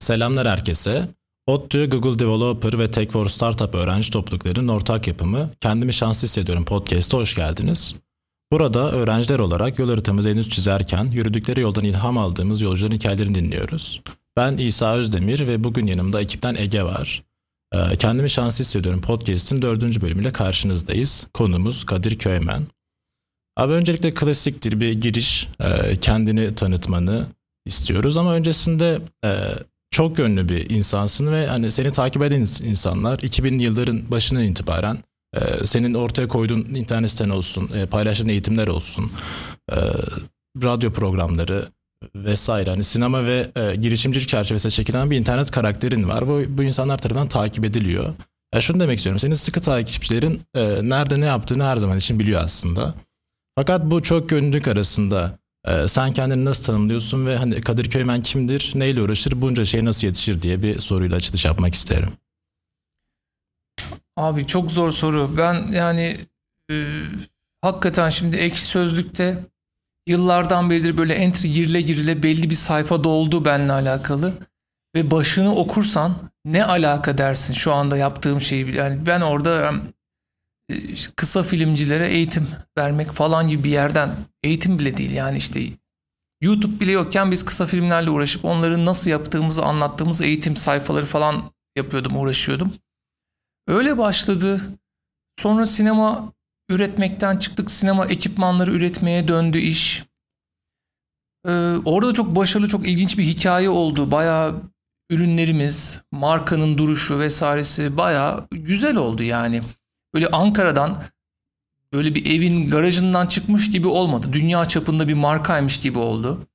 Selamlar herkese. ODTÜ, Google Developer ve Tech for Startup öğrenci topluluklarının ortak yapımı Kendimi Şanslı Hissediyorum podcast'a hoş geldiniz. Burada öğrenciler olarak yol haritamızı henüz çizerken yürüdükleri yoldan ilham aldığımız yolcuların hikayelerini dinliyoruz. Ben İsa Özdemir ve bugün yanımda ekipten Ege var. Ee, Kendimi Şanslı Hissediyorum podcast'in dördüncü bölümüyle karşınızdayız. Konumuz Kadir Köymen. Abi öncelikle klasiktir bir giriş, e, kendini tanıtmanı istiyoruz ama öncesinde e, çok yönlü bir insansın ve hani seni takip eden insanlar 2000'li yılların başından itibaren e, senin ortaya koyduğun internet siten olsun, e, paylaştığın eğitimler olsun, e, radyo programları vesaire hani sinema ve girişimcilik çerçevesinde çekilen bir internet karakterin var. Bu, bu insanlar tarafından takip ediliyor. Ya şunu demek istiyorum. Senin sıkı takipçilerin nerede ne yaptığını her zaman için biliyor aslında. Fakat bu çok yönlülük arasında ee, sen kendini nasıl tanımlıyorsun ve hani Kadir Köymen kimdir, neyle uğraşır, bunca şey nasıl yetişir diye bir soruyla açılış yapmak isterim. Abi çok zor soru. Ben yani e, hakikaten şimdi ekşi sözlükte yıllardan beridir böyle entry girile girile belli bir sayfa doldu benimle alakalı. Ve başını okursan ne alaka dersin şu anda yaptığım şeyi. Yani ben orada kısa filmcilere eğitim vermek falan gibi bir yerden eğitim bile değil yani işte YouTube bile yokken biz kısa filmlerle uğraşıp onları nasıl yaptığımızı anlattığımız eğitim sayfaları falan yapıyordum, uğraşıyordum. Öyle başladı. Sonra sinema üretmekten çıktık. Sinema ekipmanları üretmeye döndü iş. Ee, orada çok başarılı, çok ilginç bir hikaye oldu. Bayağı ürünlerimiz, markanın duruşu vesairesi bayağı güzel oldu yani böyle Ankara'dan böyle bir evin garajından çıkmış gibi olmadı. Dünya çapında bir markaymış gibi oldu.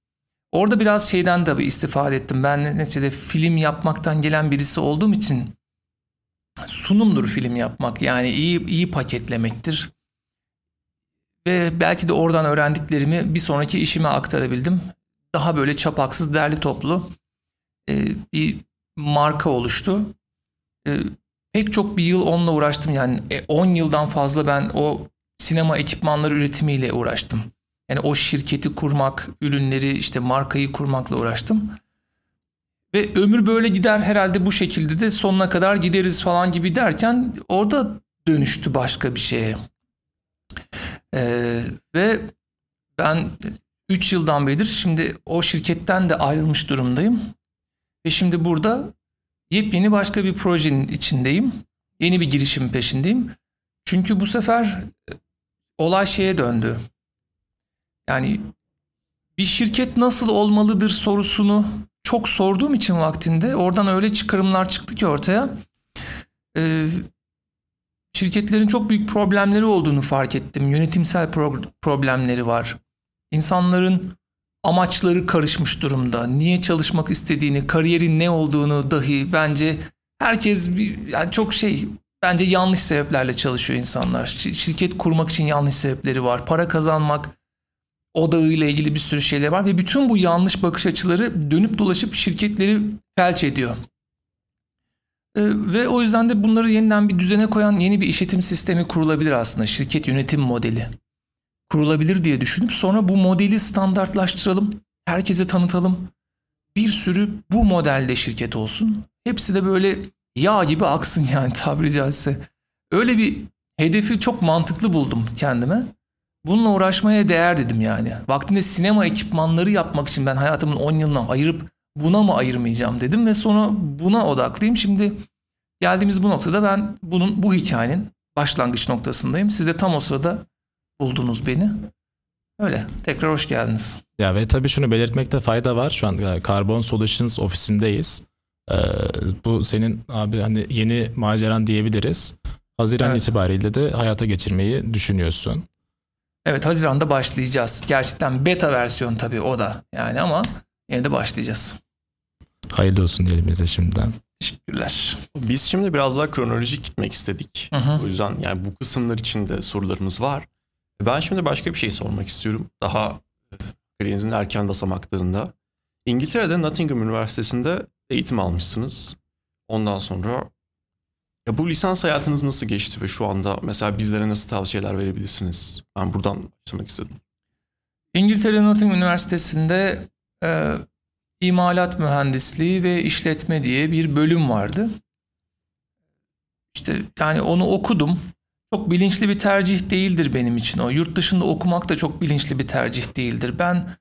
Orada biraz şeyden tabii istifade ettim. Ben neticede film yapmaktan gelen birisi olduğum için sunumdur film yapmak. Yani iyi iyi paketlemektir. Ve belki de oradan öğrendiklerimi bir sonraki işime aktarabildim. Daha böyle çapaksız, derli toplu bir marka oluştu pek çok bir yıl onunla uğraştım. Yani 10 e, yıldan fazla ben o sinema ekipmanları üretimiyle uğraştım. Yani o şirketi kurmak, ürünleri işte markayı kurmakla uğraştım. Ve ömür böyle gider herhalde bu şekilde de sonuna kadar gideriz falan gibi derken orada dönüştü başka bir şeye. Ee, ve ben 3 yıldan beridir şimdi o şirketten de ayrılmış durumdayım. Ve şimdi burada Yepyeni başka bir projenin içindeyim. Yeni bir girişim peşindeyim. Çünkü bu sefer e, olay şeye döndü. Yani bir şirket nasıl olmalıdır sorusunu çok sorduğum için vaktinde oradan öyle çıkarımlar çıktı ki ortaya. Ee, şirketlerin çok büyük problemleri olduğunu fark ettim. Yönetimsel pro- problemleri var. İnsanların amaçları karışmış durumda. Niye çalışmak istediğini, kariyerin ne olduğunu dahi bence herkes yani çok şey bence yanlış sebeplerle çalışıyor insanlar. Şirket kurmak için yanlış sebepleri var. Para kazanmak odağıyla ilgili bir sürü şeyler var ve bütün bu yanlış bakış açıları dönüp dolaşıp şirketleri felç ediyor. Ee, ve o yüzden de bunları yeniden bir düzene koyan yeni bir işletim sistemi kurulabilir aslında. Şirket yönetim modeli kurulabilir diye düşünüp sonra bu modeli standartlaştıralım, herkese tanıtalım. Bir sürü bu modelde şirket olsun. Hepsi de böyle yağ gibi aksın yani tabiri caizse. Öyle bir hedefi çok mantıklı buldum kendime. Bununla uğraşmaya değer dedim yani. Vaktinde sinema ekipmanları yapmak için ben hayatımın 10 yılına ayırıp buna mı ayırmayacağım dedim ve sonra buna odaklıyım. Şimdi geldiğimiz bu noktada ben bunun bu hikayenin başlangıç noktasındayım. Siz de tam o sırada buldunuz beni. Öyle. Tekrar hoş geldiniz. Ya ve tabii şunu belirtmekte fayda var. Şu an e, Carbon Solutions ofisindeyiz. Ee, bu senin abi hani yeni maceran diyebiliriz. Haziran evet. itibariyle de hayata geçirmeyi düşünüyorsun. Evet Haziran'da başlayacağız. Gerçekten beta versiyon tabii o da yani ama yine de başlayacağız. Hayırlı olsun diyelim bize şimdiden. Teşekkürler. Biz şimdi biraz daha kronolojik gitmek istedik. Hı hı. O yüzden yani bu kısımlar için de sorularımız var. Ben şimdi başka bir şey sormak istiyorum. Daha e, kariyerinizin erken basamaklarında. İngiltere'de Nottingham Üniversitesi'nde eğitim almışsınız. Ondan sonra ya bu lisans hayatınız nasıl geçti ve şu anda mesela bizlere nasıl tavsiyeler verebilirsiniz? Ben buradan başlamak istedim. İngiltere Nottingham Üniversitesi'nde e, imalat mühendisliği ve işletme diye bir bölüm vardı. İşte yani onu okudum. Çok bilinçli bir tercih değildir benim için o. Yurt dışında okumak da çok bilinçli bir tercih değildir. Ben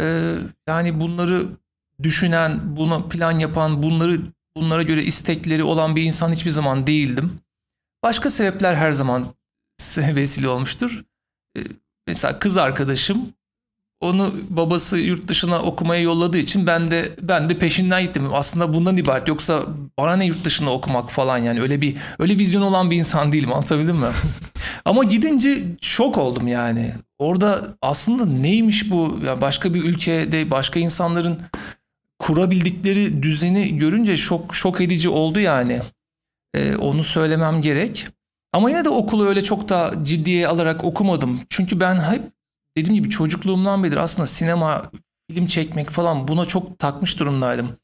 e, yani bunları düşünen, buna plan yapan, bunları bunlara göre istekleri olan bir insan hiçbir zaman değildim. Başka sebepler her zaman vesile olmuştur. E, mesela kız arkadaşım onu babası yurt dışına okumaya yolladığı için ben de ben de peşinden gittim. Aslında bundan ibaret. Yoksa bana ne yurt dışında okumak falan yani öyle bir öyle vizyon olan bir insan değilim. Anlatabildim mi? Ama gidince şok oldum yani. Orada aslında neymiş bu? Ya başka bir ülkede başka insanların kurabildikleri düzeni görünce şok şok edici oldu yani. Ee, onu söylemem gerek. Ama yine de okulu öyle çok da ciddiye alarak okumadım. Çünkü ben hep dediğim gibi çocukluğumdan beri aslında sinema, film çekmek falan buna çok takmış durumdaydım.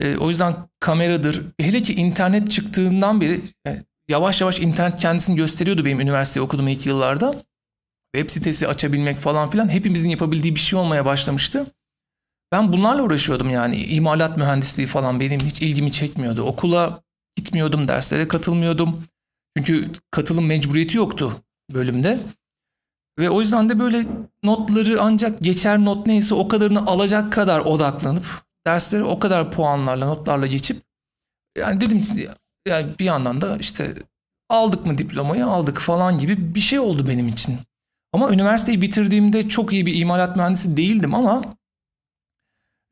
E, o yüzden kameradır. Hele ki internet çıktığından beri e, yavaş yavaş internet kendisini gösteriyordu benim üniversite okuduğum ilk yıllarda. Web sitesi açabilmek falan filan hepimizin yapabildiği bir şey olmaya başlamıştı. Ben bunlarla uğraşıyordum yani. imalat mühendisliği falan benim hiç ilgimi çekmiyordu. Okula gitmiyordum, derslere katılmıyordum. Çünkü katılım mecburiyeti yoktu bölümde. Ve o yüzden de böyle notları ancak geçer not neyse o kadarını alacak kadar odaklanıp dersleri o kadar puanlarla notlarla geçip yani dedim yani bir yandan da işte aldık mı diplomayı aldık falan gibi bir şey oldu benim için. Ama üniversiteyi bitirdiğimde çok iyi bir imalat mühendisi değildim ama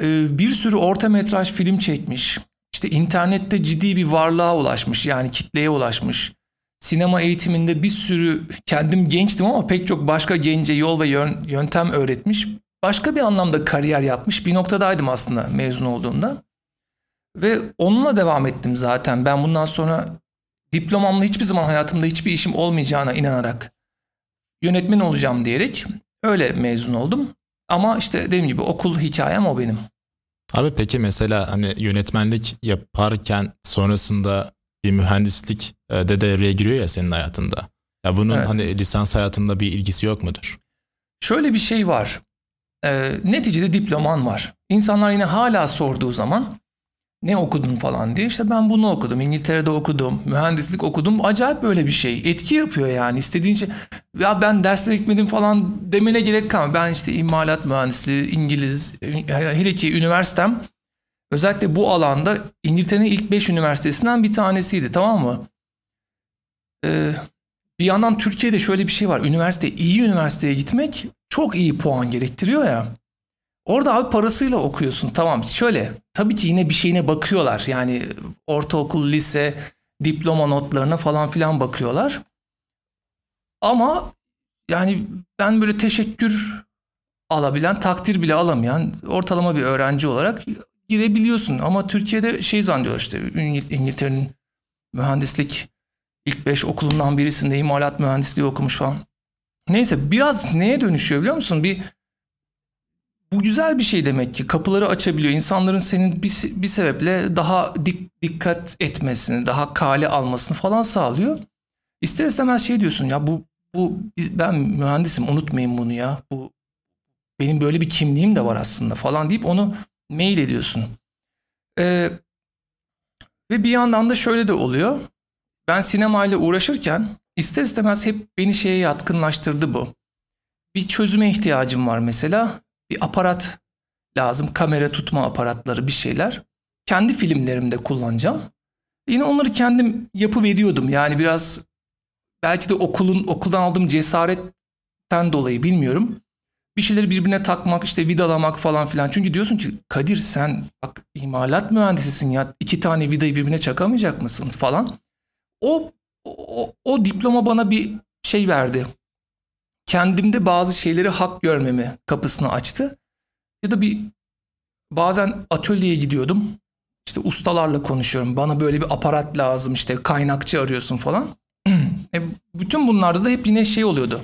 e, bir sürü orta metraj film çekmiş. İşte internette ciddi bir varlığa ulaşmış yani kitleye ulaşmış sinema eğitiminde bir sürü kendim gençtim ama pek çok başka gence yol ve yöntem öğretmiş. Başka bir anlamda kariyer yapmış bir noktadaydım aslında mezun olduğumda. Ve onunla devam ettim zaten. Ben bundan sonra diplomamla hiçbir zaman hayatımda hiçbir işim olmayacağına inanarak yönetmen olacağım diyerek öyle mezun oldum. Ama işte dediğim gibi okul hikayem o benim. Abi peki mesela hani yönetmenlik yaparken sonrasında bir mühendislik e, de devreye giriyor ya senin hayatında. Ya bunun evet. hani lisans hayatında bir ilgisi yok mudur? Şöyle bir şey var. E, neticede diploman var. İnsanlar yine hala sorduğu zaman ne okudun falan diye. İşte ben bunu okudum. İngiltere'de okudum. Mühendislik okudum. Acayip böyle bir şey. Etki yapıyor yani. İstediğin şey. Ya ben derslere gitmedim falan demene gerek kalmıyor. Ben işte imalat mühendisliği, İngiliz, hele ki üniversitem Özellikle bu alanda İngiltere'nin ilk 5 üniversitesinden bir tanesiydi tamam mı? Ee, bir yandan Türkiye'de şöyle bir şey var. Üniversite iyi üniversiteye gitmek çok iyi puan gerektiriyor ya. Orada abi parasıyla okuyorsun tamam şöyle tabii ki yine bir şeyine bakıyorlar. Yani ortaokul, lise, diploma notlarına falan filan bakıyorlar. Ama yani ben böyle teşekkür alabilen, takdir bile alamayan ortalama bir öğrenci olarak girebiliyorsun. Ama Türkiye'de şey zannediyorlar işte İngiltere'nin mühendislik ilk beş okulundan birisinde imalat mühendisliği okumuş falan. Neyse biraz neye dönüşüyor biliyor musun? Bir bu güzel bir şey demek ki kapıları açabiliyor. İnsanların senin bir, bir sebeple daha dik, dikkat etmesini, daha kale almasını falan sağlıyor. İster istemez şey diyorsun ya bu bu ben mühendisim unutmayın bunu ya. Bu benim böyle bir kimliğim de var aslında falan deyip onu mail ediyorsun. Ee, ve bir yandan da şöyle de oluyor. Ben sinemayla uğraşırken ister istemez hep beni şeye yatkınlaştırdı bu. Bir çözüme ihtiyacım var mesela. Bir aparat lazım. Kamera tutma aparatları bir şeyler. Kendi filmlerimde kullanacağım. Yine onları kendim yapı veriyordum. Yani biraz belki de okulun okuldan aldığım cesaretten dolayı bilmiyorum bir şeyleri birbirine takmak, işte vidalamak falan filan. Çünkü diyorsun ki Kadir sen bak imalat mühendisisin ya iki tane vidayı birbirine çakamayacak mısın falan. O, o, o diploma bana bir şey verdi. Kendimde bazı şeyleri hak görmemi kapısını açtı. Ya da bir bazen atölyeye gidiyordum. işte ustalarla konuşuyorum. Bana böyle bir aparat lazım işte kaynakçı arıyorsun falan. e, bütün bunlarda da hep yine şey oluyordu.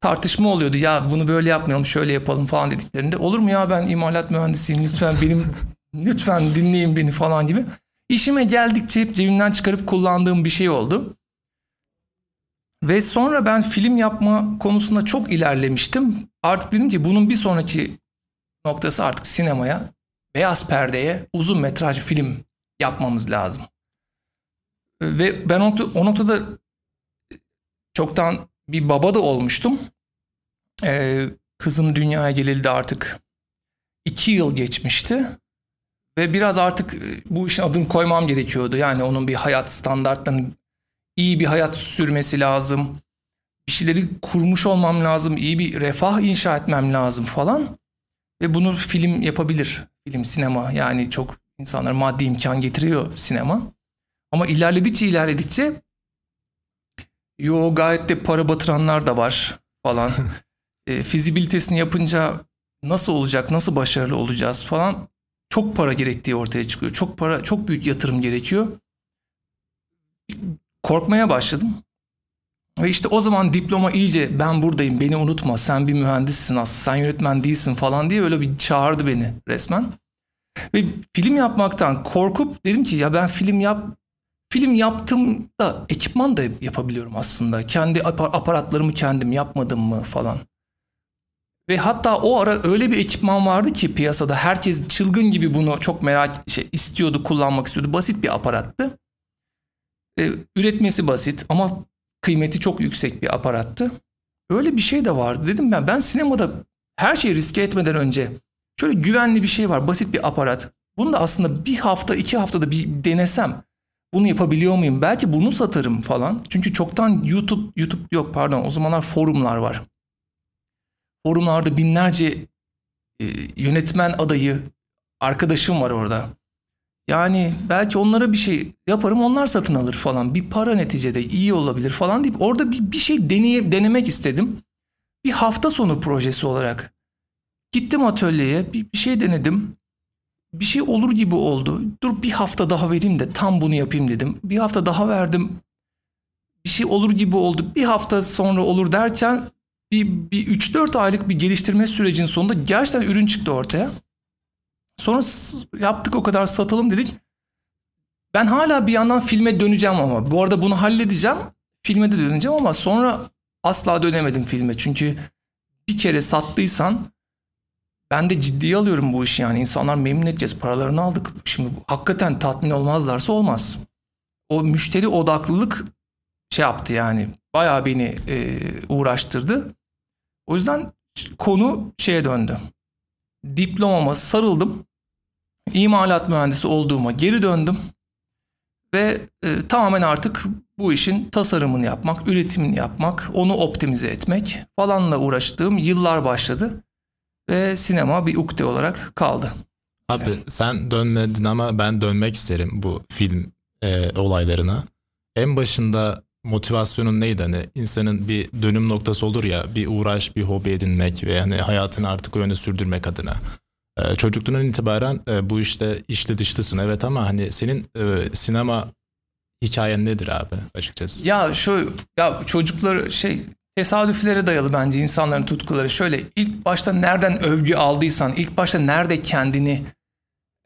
Tartışma oluyordu. Ya bunu böyle yapmayalım şöyle yapalım falan dediklerinde. Olur mu ya ben imalat mühendisiyim lütfen benim lütfen dinleyin beni falan gibi. İşime geldikçe hep cebimden çıkarıp kullandığım bir şey oldu. Ve sonra ben film yapma konusunda çok ilerlemiştim. Artık dedim ki bunun bir sonraki noktası artık sinemaya, beyaz perdeye uzun metraj film yapmamız lazım. Ve ben o, o noktada çoktan bir baba da olmuştum. Ee, kızım dünyaya gelildi artık. iki yıl geçmişti. Ve biraz artık bu işin adını koymam gerekiyordu. Yani onun bir hayat standartlarının iyi bir hayat sürmesi lazım. Bir şeyleri kurmuş olmam lazım. iyi bir refah inşa etmem lazım falan. Ve bunu film yapabilir. Film, sinema yani çok insanlar maddi imkan getiriyor sinema. Ama ilerledikçe ilerledikçe yo gayet de para batıranlar da var falan. e, fizibilitesini yapınca nasıl olacak, nasıl başarılı olacağız falan çok para gerektiği ortaya çıkıyor. Çok para, çok büyük yatırım gerekiyor. Korkmaya başladım. Ve işte o zaman diploma iyice ben buradayım beni unutma sen bir mühendissin aslında sen yönetmen değilsin falan diye öyle bir çağırdı beni resmen. Ve film yapmaktan korkup dedim ki ya ben film yap film yaptım da ekipman da yapabiliyorum aslında. Kendi aparatlarımı kendim yapmadım mı falan. Ve hatta o ara öyle bir ekipman vardı ki piyasada herkes çılgın gibi bunu çok merak şey, istiyordu, kullanmak istiyordu. Basit bir aparattı. Ee, üretmesi basit ama kıymeti çok yüksek bir aparattı. Öyle bir şey de vardı. Dedim ben ben sinemada her şeyi riske etmeden önce şöyle güvenli bir şey var. Basit bir aparat. Bunu da aslında bir hafta iki haftada bir denesem bunu yapabiliyor muyum? Belki bunu satarım falan. Çünkü çoktan YouTube YouTube yok pardon o zamanlar forumlar var. Forumlarda binlerce e, yönetmen adayı arkadaşım var orada. Yani belki onlara bir şey yaparım onlar satın alır falan. Bir para neticede iyi olabilir falan deyip orada bir, bir şey deneye, denemek istedim. Bir hafta sonu projesi olarak. Gittim atölyeye bir, bir şey denedim. Bir şey olur gibi oldu. Dur bir hafta daha vereyim de tam bunu yapayım dedim. Bir hafta daha verdim. Bir şey olur gibi oldu. Bir hafta sonra olur derken bir, bir 3-4 aylık bir geliştirme sürecinin sonunda gerçekten ürün çıktı ortaya. Sonra yaptık o kadar satalım dedik. Ben hala bir yandan filme döneceğim ama. Bu arada bunu halledeceğim. Filme de döneceğim ama sonra asla dönemedim filme. Çünkü bir kere sattıysan ben de ciddiye alıyorum bu işi yani. insanlar memnun edeceğiz. Paralarını aldık. Şimdi hakikaten tatmin olmazlarsa olmaz. O müşteri odaklılık şey yaptı yani. Bayağı beni e, uğraştırdı. O yüzden konu şeye döndü. Diplomama sarıldım imalat mühendisi olduğuma geri döndüm. Ve e, tamamen artık bu işin tasarımını yapmak, üretimini yapmak, onu optimize etmek falanla uğraştığım yıllar başladı. Ve sinema bir ukde olarak kaldı. Abi evet. sen dönmedin ama ben dönmek isterim bu film e, olaylarına. En başında motivasyonun neydi? Hani insanın bir dönüm noktası olur ya bir uğraş, bir hobi edinmek ve hani hayatını artık o yöne sürdürmek adına. Ee, çocukluğundan itibaren e, bu işte içli dışlısın evet ama hani senin e, sinema hikayen nedir abi açıkçası? Ya şu ya çocuklar şey tesadüflere dayalı bence insanların tutkuları. Şöyle ilk başta nereden övgü aldıysan, ilk başta nerede kendini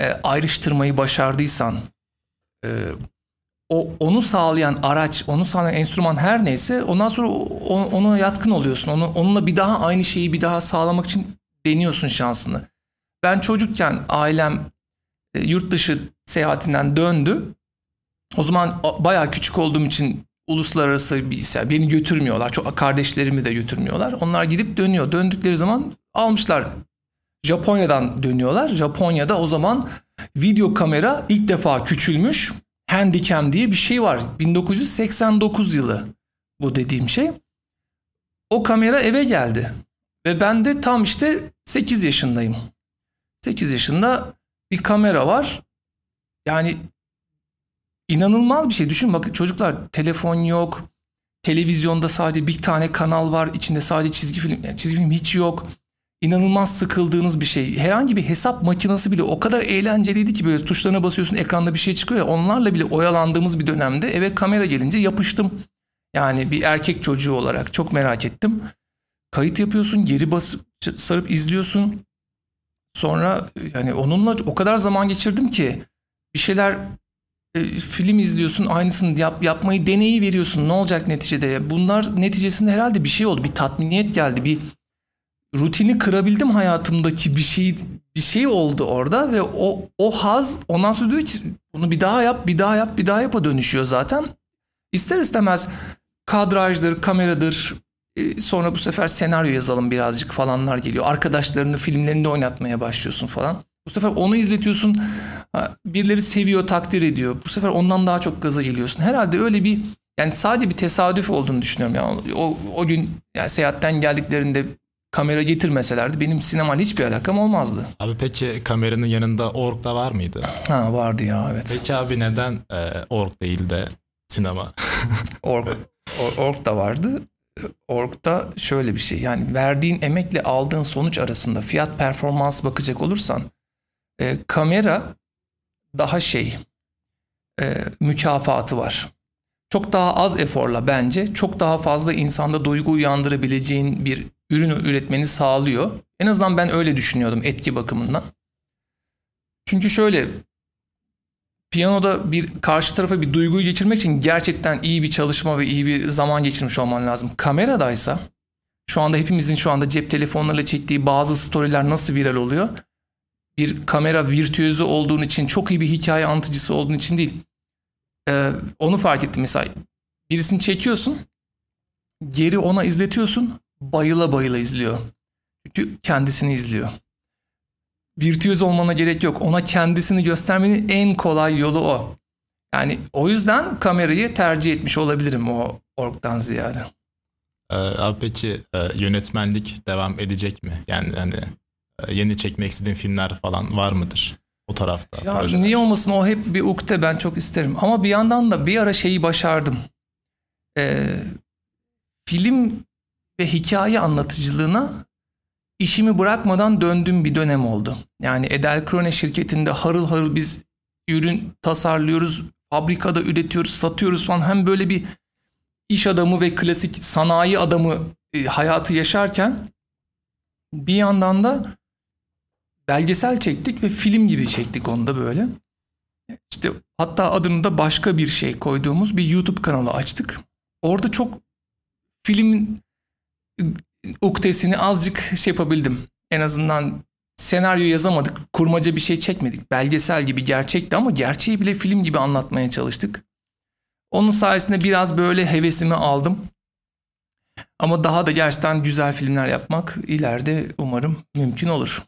e, ayrıştırmayı başardıysan, e, o onu sağlayan araç, onu sağlayan enstrüman her neyse ondan sonra o, ona yatkın oluyorsun. Onu, onunla bir daha aynı şeyi bir daha sağlamak için deniyorsun şansını. Ben çocukken ailem e, yurt dışı seyahatinden döndü. O zaman bayağı küçük olduğum için uluslararası bir ise beni götürmüyorlar. Çok kardeşlerimi de götürmüyorlar. Onlar gidip dönüyor. Döndükleri zaman almışlar. Japonya'dan dönüyorlar. Japonya'da o zaman video kamera ilk defa küçülmüş. Handycam diye bir şey var. 1989 yılı bu dediğim şey. O kamera eve geldi. Ve ben de tam işte 8 yaşındayım. 8 yaşında bir kamera var. Yani inanılmaz bir şey. Düşün bakın çocuklar telefon yok. Televizyonda sadece bir tane kanal var. İçinde sadece çizgi film. Yani çizgi film hiç yok. inanılmaz sıkıldığınız bir şey. Herhangi bir hesap makinesi bile o kadar eğlenceliydi ki böyle tuşlarına basıyorsun ekranda bir şey çıkıyor ya onlarla bile oyalandığımız bir dönemde eve kamera gelince yapıştım. Yani bir erkek çocuğu olarak çok merak ettim. Kayıt yapıyorsun, geri basıp sarıp izliyorsun. Sonra yani onunla o kadar zaman geçirdim ki bir şeyler e, film izliyorsun aynısını yap, yapmayı deneyi veriyorsun. Ne olacak neticede? Bunlar neticesinde herhalde bir şey oldu bir tatminiyet geldi bir rutini kırabildim hayatımdaki bir şey bir şey oldu orada ve o o haz ondan sonra diyor ki bunu bir daha yap bir daha yap bir daha yapa dönüşüyor zaten. İster istemez kadrajdır kameradır e, sonra bu sefer senaryo yazalım birazcık falanlar geliyor. Arkadaşlarını filmlerinde oynatmaya başlıyorsun falan bu sefer onu izletiyorsun birileri seviyor takdir ediyor bu sefer ondan daha çok gaza geliyorsun herhalde öyle bir yani sadece bir tesadüf olduğunu düşünüyorum yani o, o gün yani seyahatten geldiklerinde kamera getirmeselerdi benim sinemayla hiçbir alakam olmazdı. Abi peki kameranın yanında org da var mıydı? Ha vardı ya evet. Peki abi neden e, org değil de sinema? org, or, org da vardı. Org'da şöyle bir şey yani verdiğin emekle aldığın sonuç arasında fiyat performans bakacak olursan e, kamera daha şey e, mükafatı var. Çok daha az eforla bence çok daha fazla insanda duygu uyandırabileceğin bir ürün üretmeni sağlıyor. En azından ben öyle düşünüyordum etki bakımından. Çünkü şöyle piyanoda bir karşı tarafa bir duyguyu geçirmek için gerçekten iyi bir çalışma ve iyi bir zaman geçirmiş olman lazım. Kameradaysa şu anda hepimizin şu anda cep telefonlarıyla çektiği bazı storyler nasıl viral oluyor? Bir kamera virtüözü olduğun için çok iyi bir hikaye anlatıcısı olduğun için değil. Ee, onu fark ettim mesela. Birisini çekiyorsun. Geri ona izletiyorsun bayıla bayıla izliyor. Çünkü kendisini izliyor. Virtüöz olmana gerek yok. Ona kendisini göstermenin en kolay yolu o. Yani o yüzden kamerayı tercih etmiş olabilirim o orktan ziyade. Ee, abi peki e, yönetmenlik devam edecek mi? Yani hani yeni çekmek istediğin filmler falan var mıdır? O tarafta. Ya projeler. niye olmasın o hep bir ukde ben çok isterim. Ama bir yandan da bir ara şeyi başardım. Ee, film ve hikaye anlatıcılığına işimi bırakmadan döndüğüm bir dönem oldu. Yani Edel Krone şirketinde harıl harıl biz ürün tasarlıyoruz, fabrikada üretiyoruz, satıyoruz falan. Hem böyle bir iş adamı ve klasik sanayi adamı e, hayatı yaşarken bir yandan da belgesel çektik ve film gibi çektik onu da böyle. İşte hatta adını da başka bir şey koyduğumuz bir YouTube kanalı açtık. Orada çok film uktesini azıcık şey yapabildim. En azından senaryo yazamadık, kurmaca bir şey çekmedik. Belgesel gibi gerçekti ama gerçeği bile film gibi anlatmaya çalıştık. Onun sayesinde biraz böyle hevesimi aldım. Ama daha da gerçekten güzel filmler yapmak ileride umarım mümkün olur.